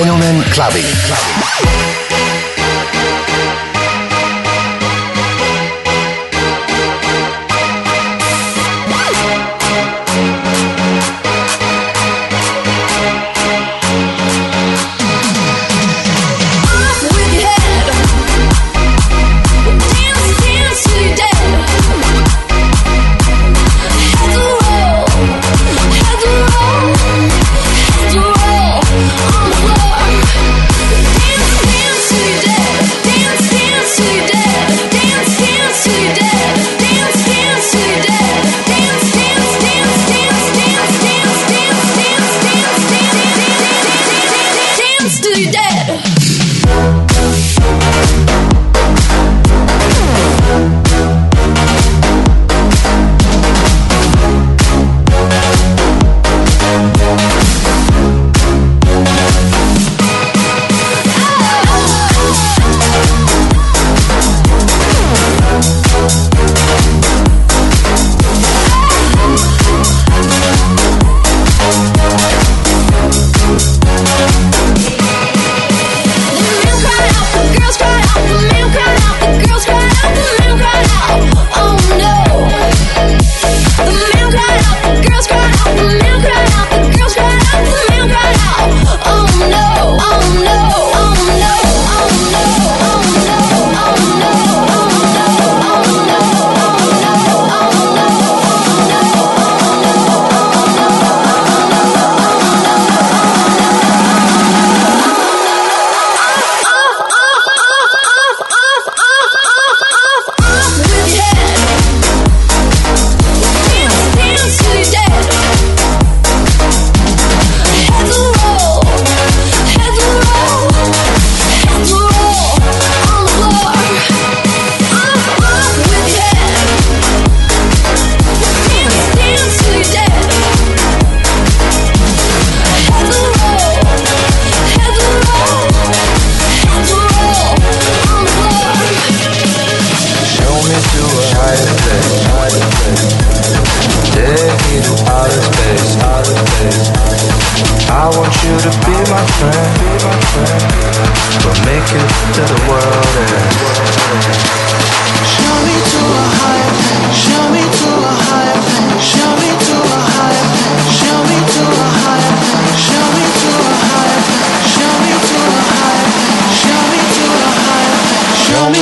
Gentlemen, Clubbing. Clubbing.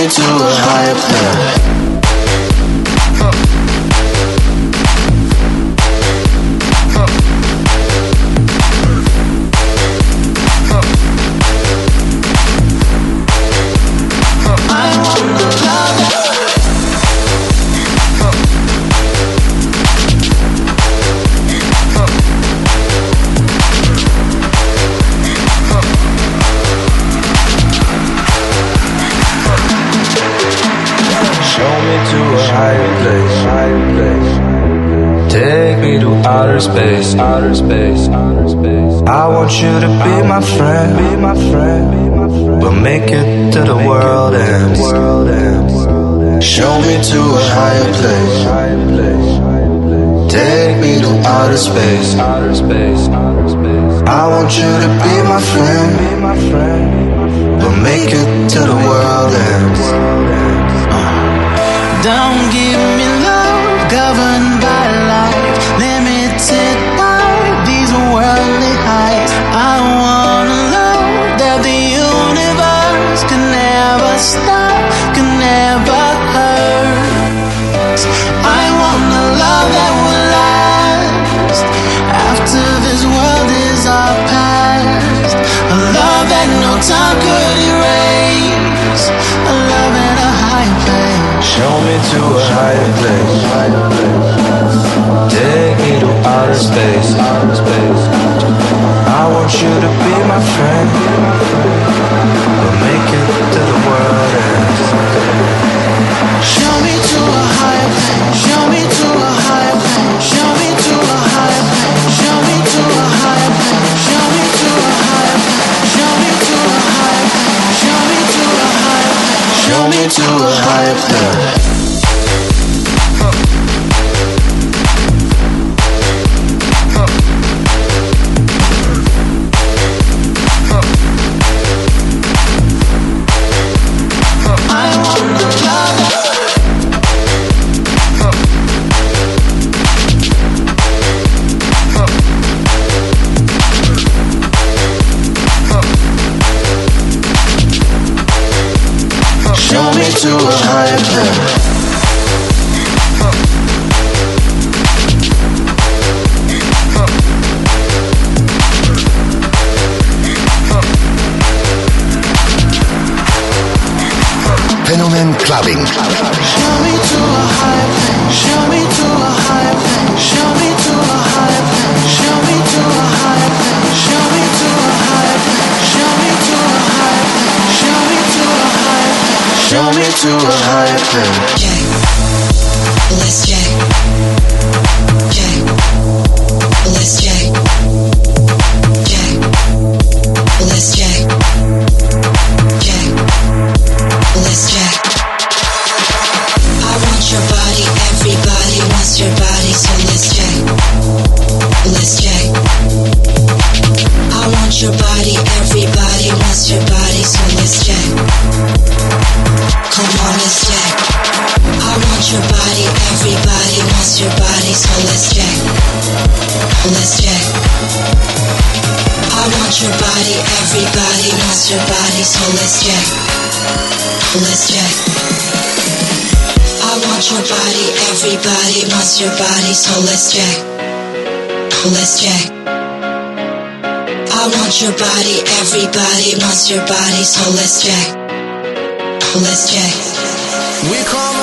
to a higher plane. space, outer space, outer space. I want you to be my friend, be my friend, be my friend. But make it to the world and world show me to a higher place. Take me to outer space, outer space, outer space. I want you to be my friend, be my friend, but make it to the world and world. I could erase a love in a higher place. Show me to a higher place. Take me to outer space. I want you to be my friend. We'll make it to the world. Everybody wants your body, so let's check. Let's check. I want your body, everybody wants your body, so let's check. Let's check. I want your body, everybody wants your body, so let's check. Let's check. We come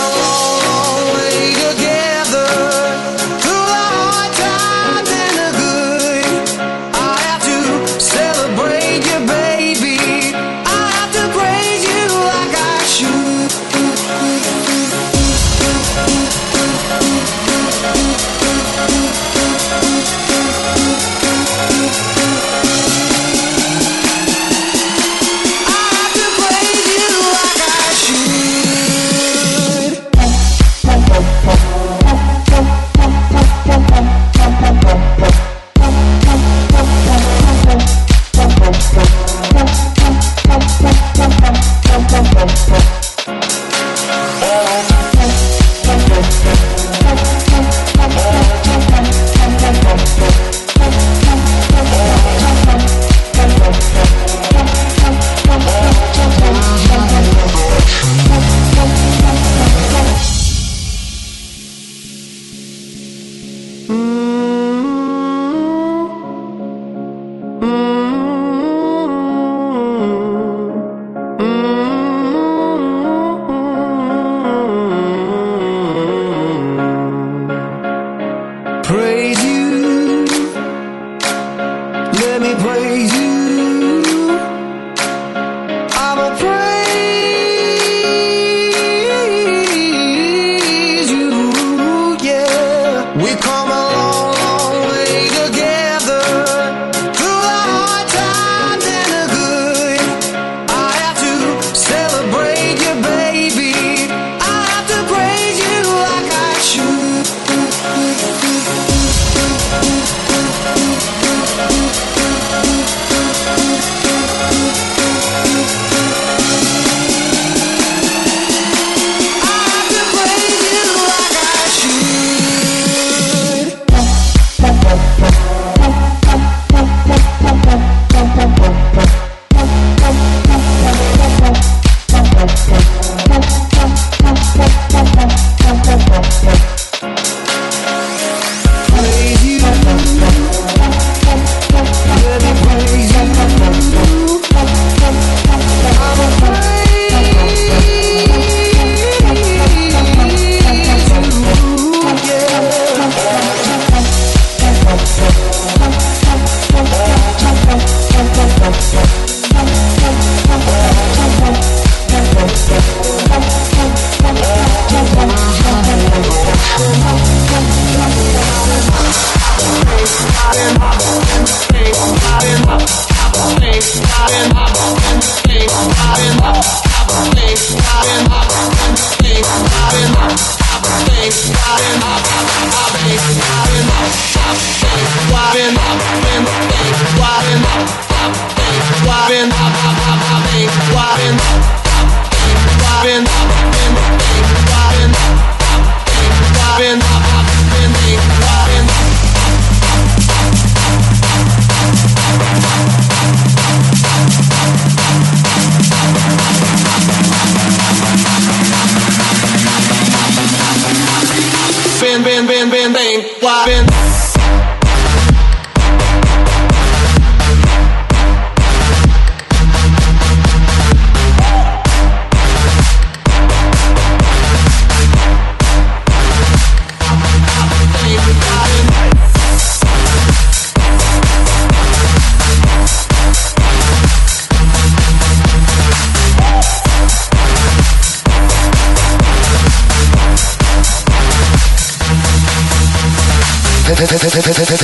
been,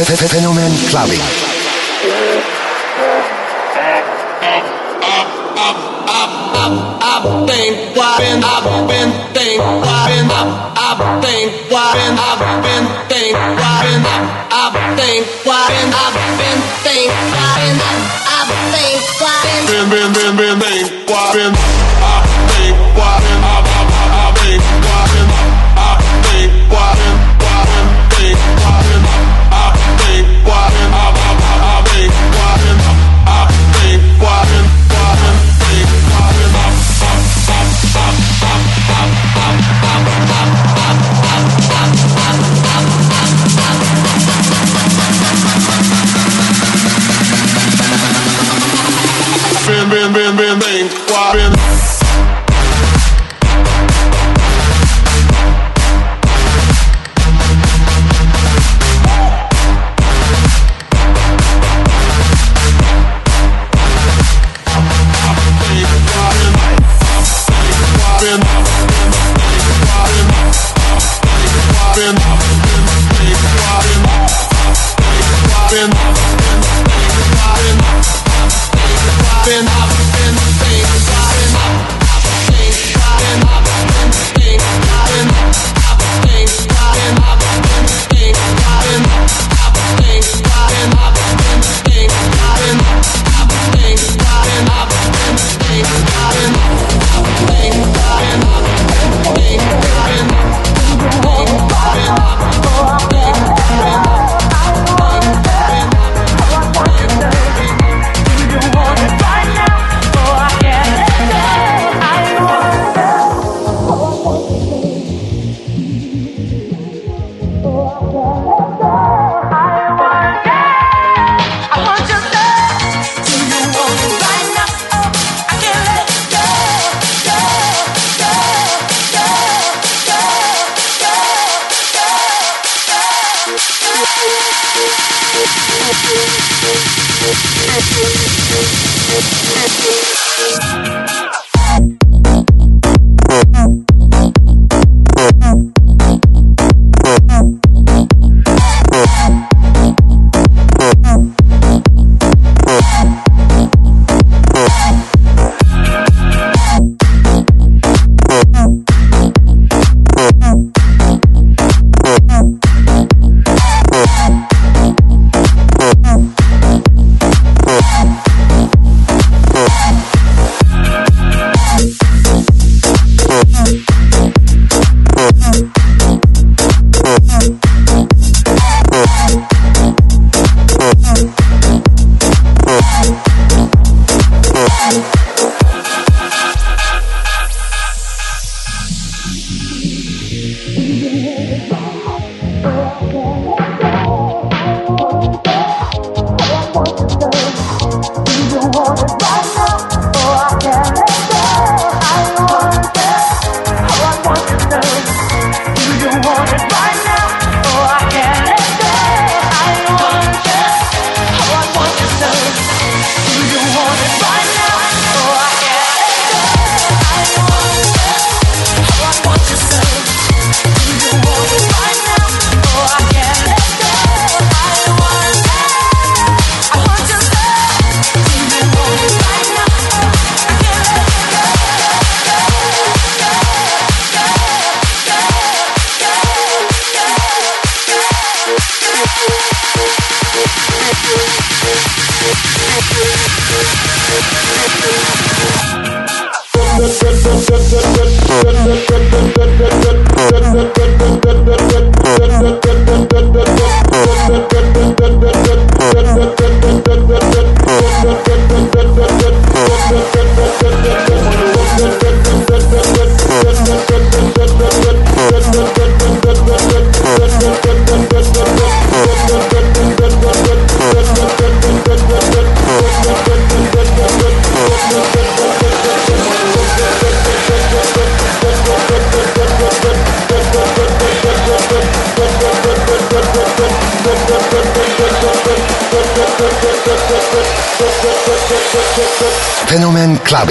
Fenomen Clubbing.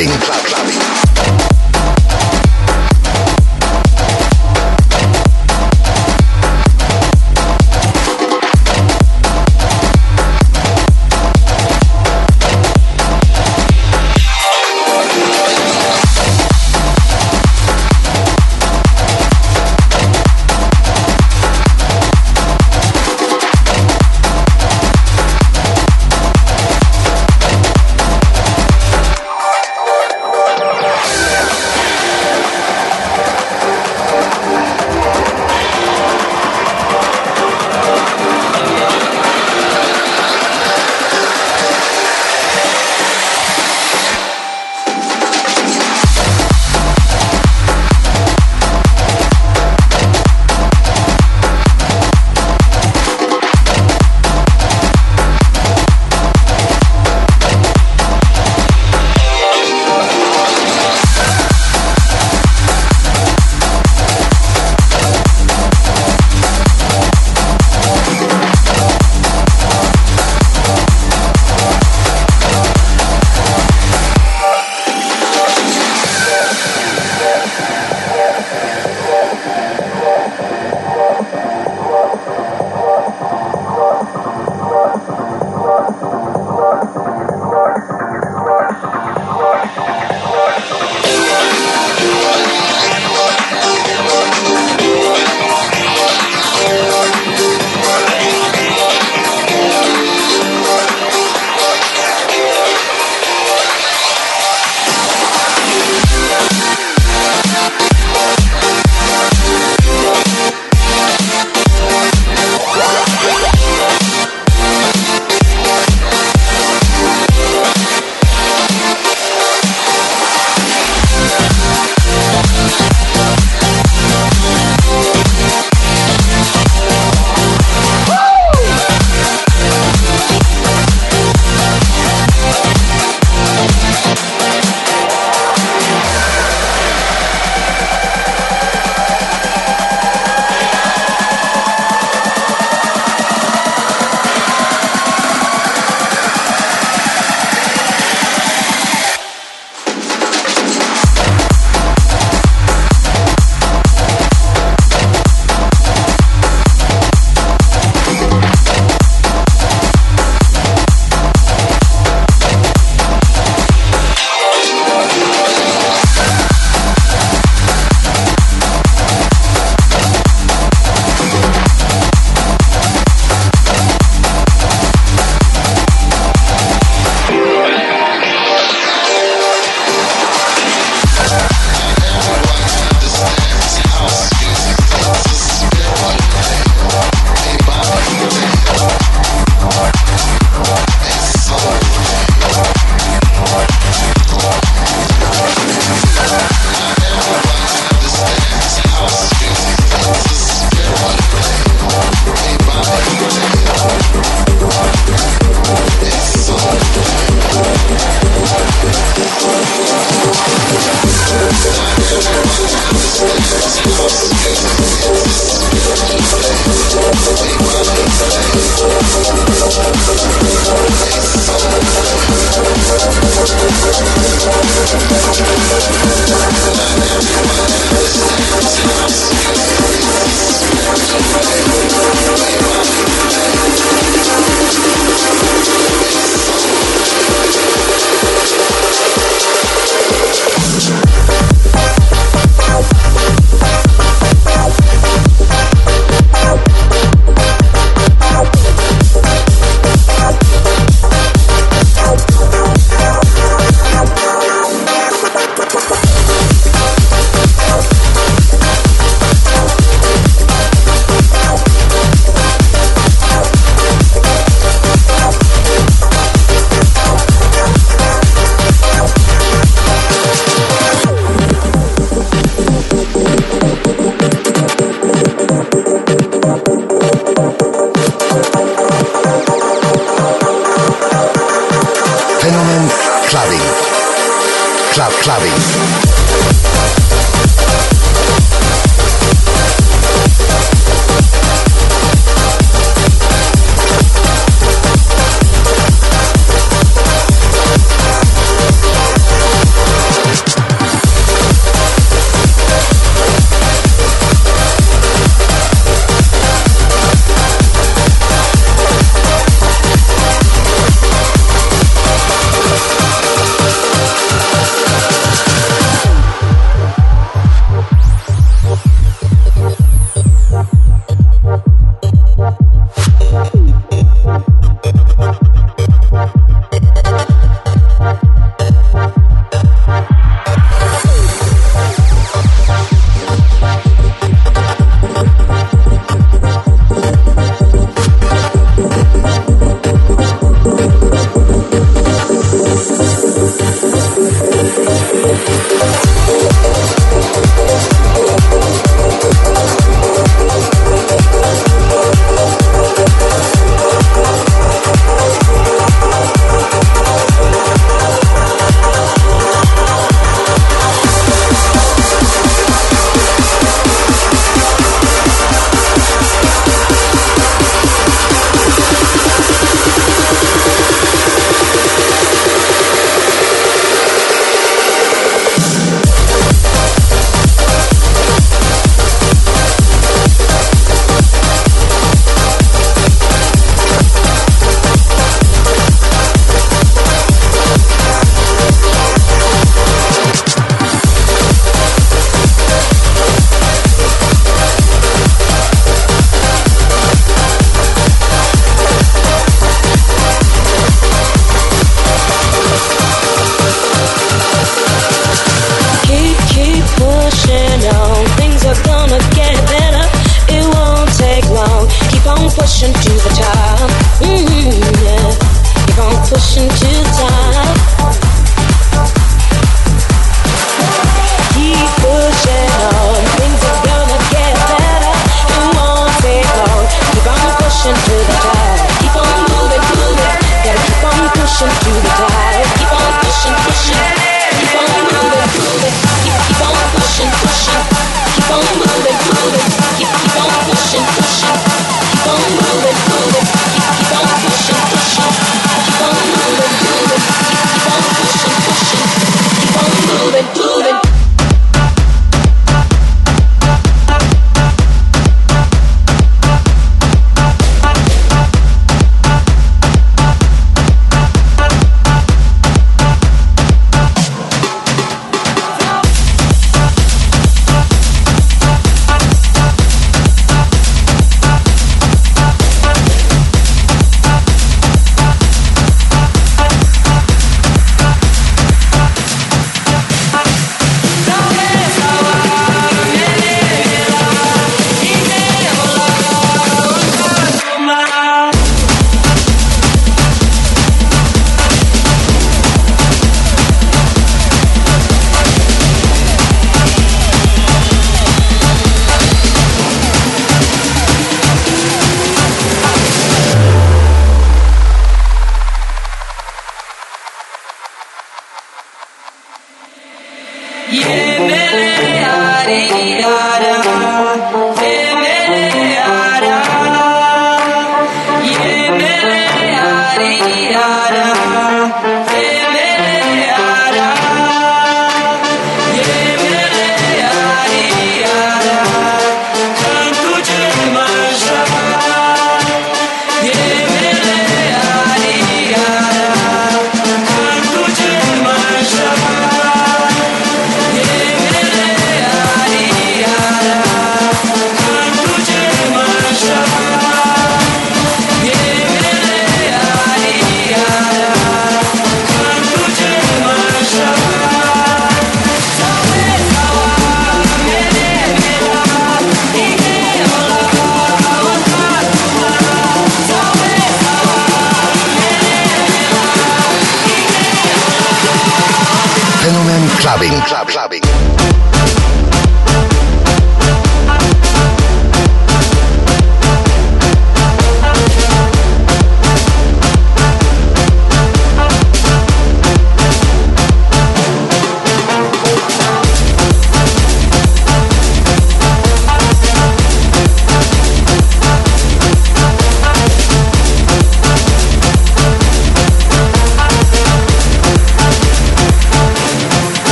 Fenomen Clubbing.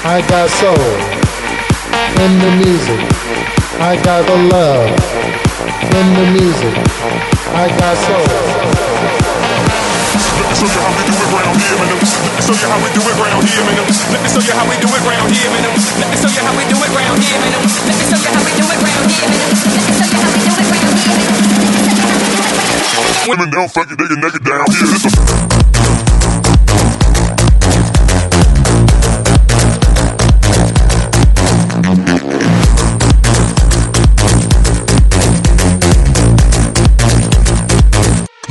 I got soul in the music. I got the love in the music. I got soul. Let me show you how we do it round here, man. Let me show you how we do it round here, man. Let me show you how we do it round here, man. Let me show you how we do it round here, man. Let me show you how we do it round here, man. Let me show you how we do it round here, man. Women naked down here.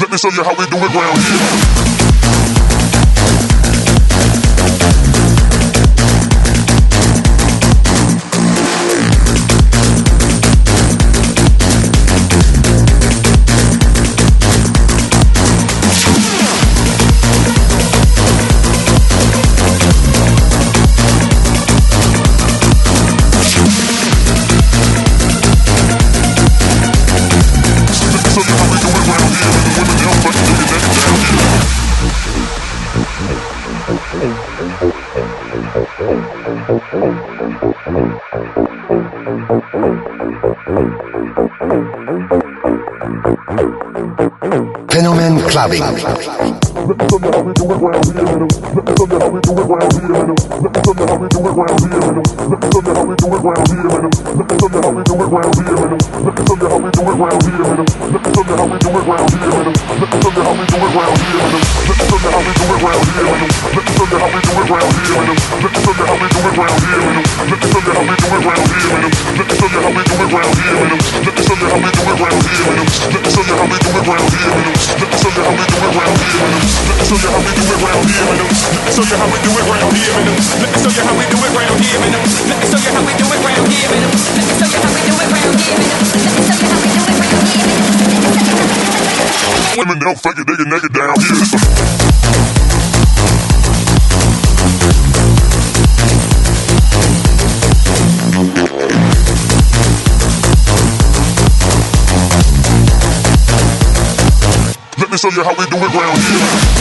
Let me show you how we do it round here. clubbing tell how we do it round here in them. Let me tell you how we do it round here in them. Let me tell you how we do it round here in them. Let me how we do it round here in them. Let me how we do it round here in them. Let me how we do it round here in them. Let me how we do it round here in them. Let me how we do it round here in them. Let me how we do it round here in them. Let me how we do it round here in them. Let me how we do it round here in them. Let me how we do it round here in them. Let me how we do it round here in them. Let me how we do it round here in them. Let me how we do it round here in them. Let me how we do it round here in show you how we do it round here. Let me show you how we do it round here. Let me show you how we do it round here. Let me show you how we do it round here. Women don't fake it, they get naked down here. Let me show you how we do it round here.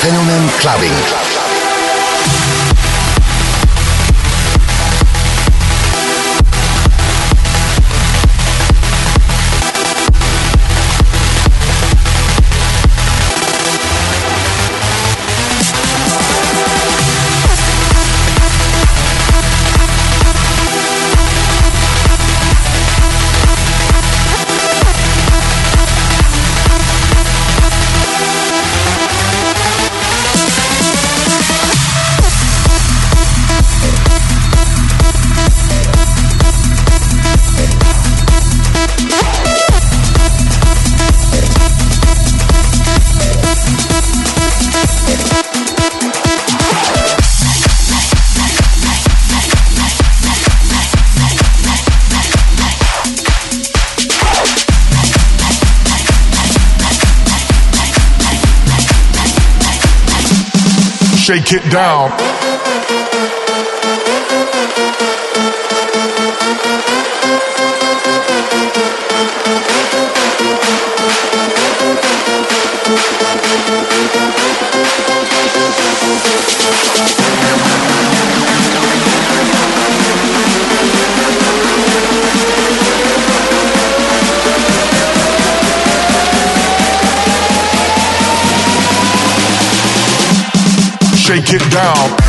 Fenomen Clubbing. It down. Shake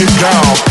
it down.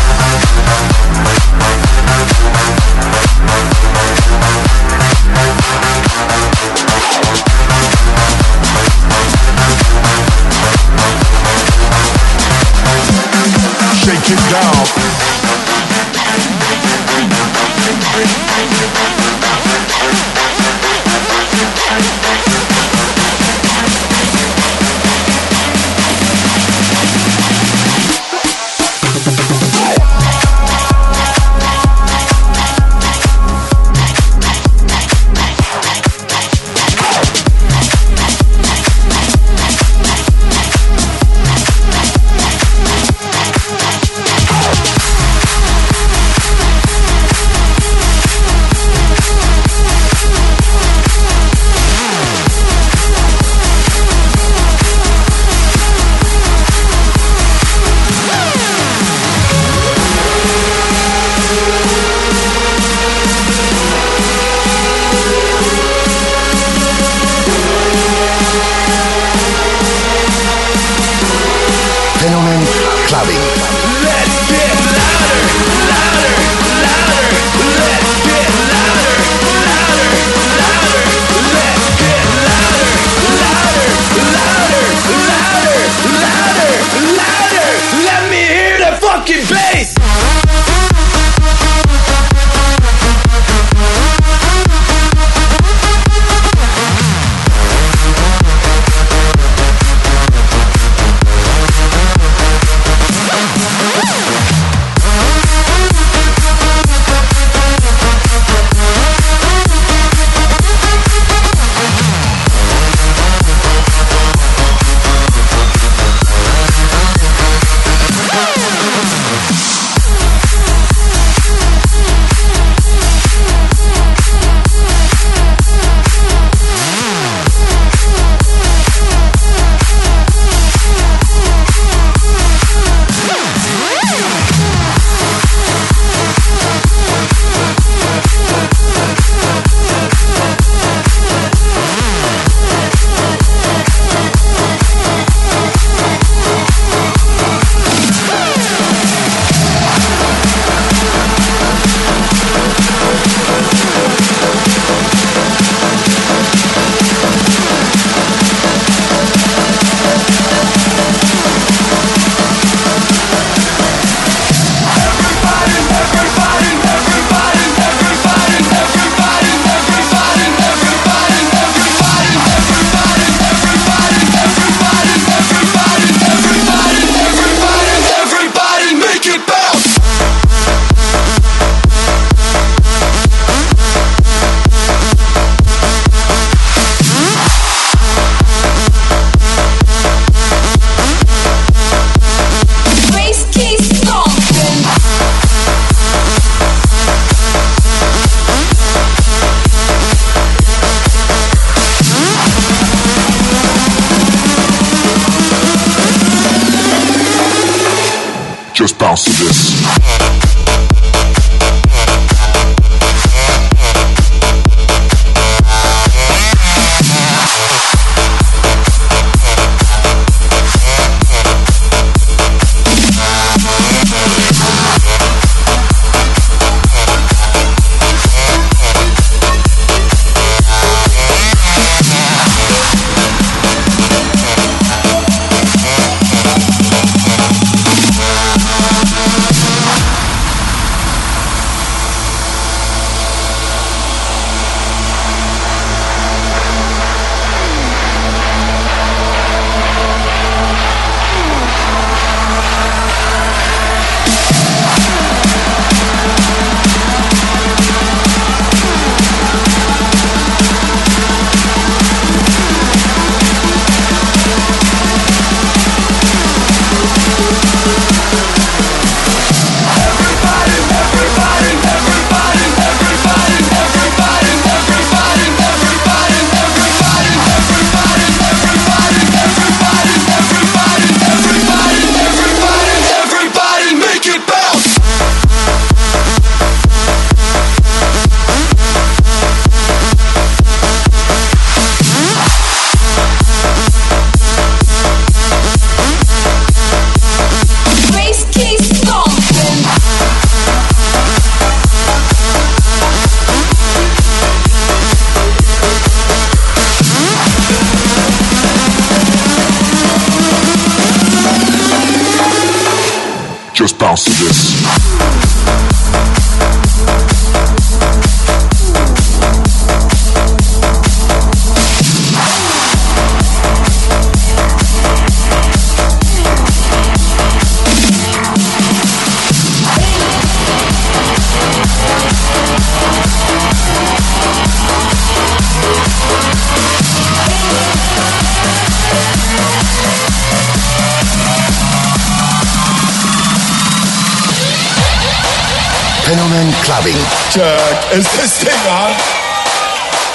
fucking jerk. Is this thing on?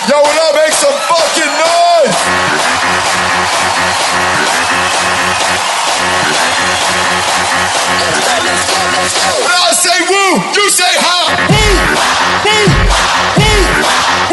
Yo, will I make some fucking noise? When I say woo, you say ha. Woo, woo, woo, woo.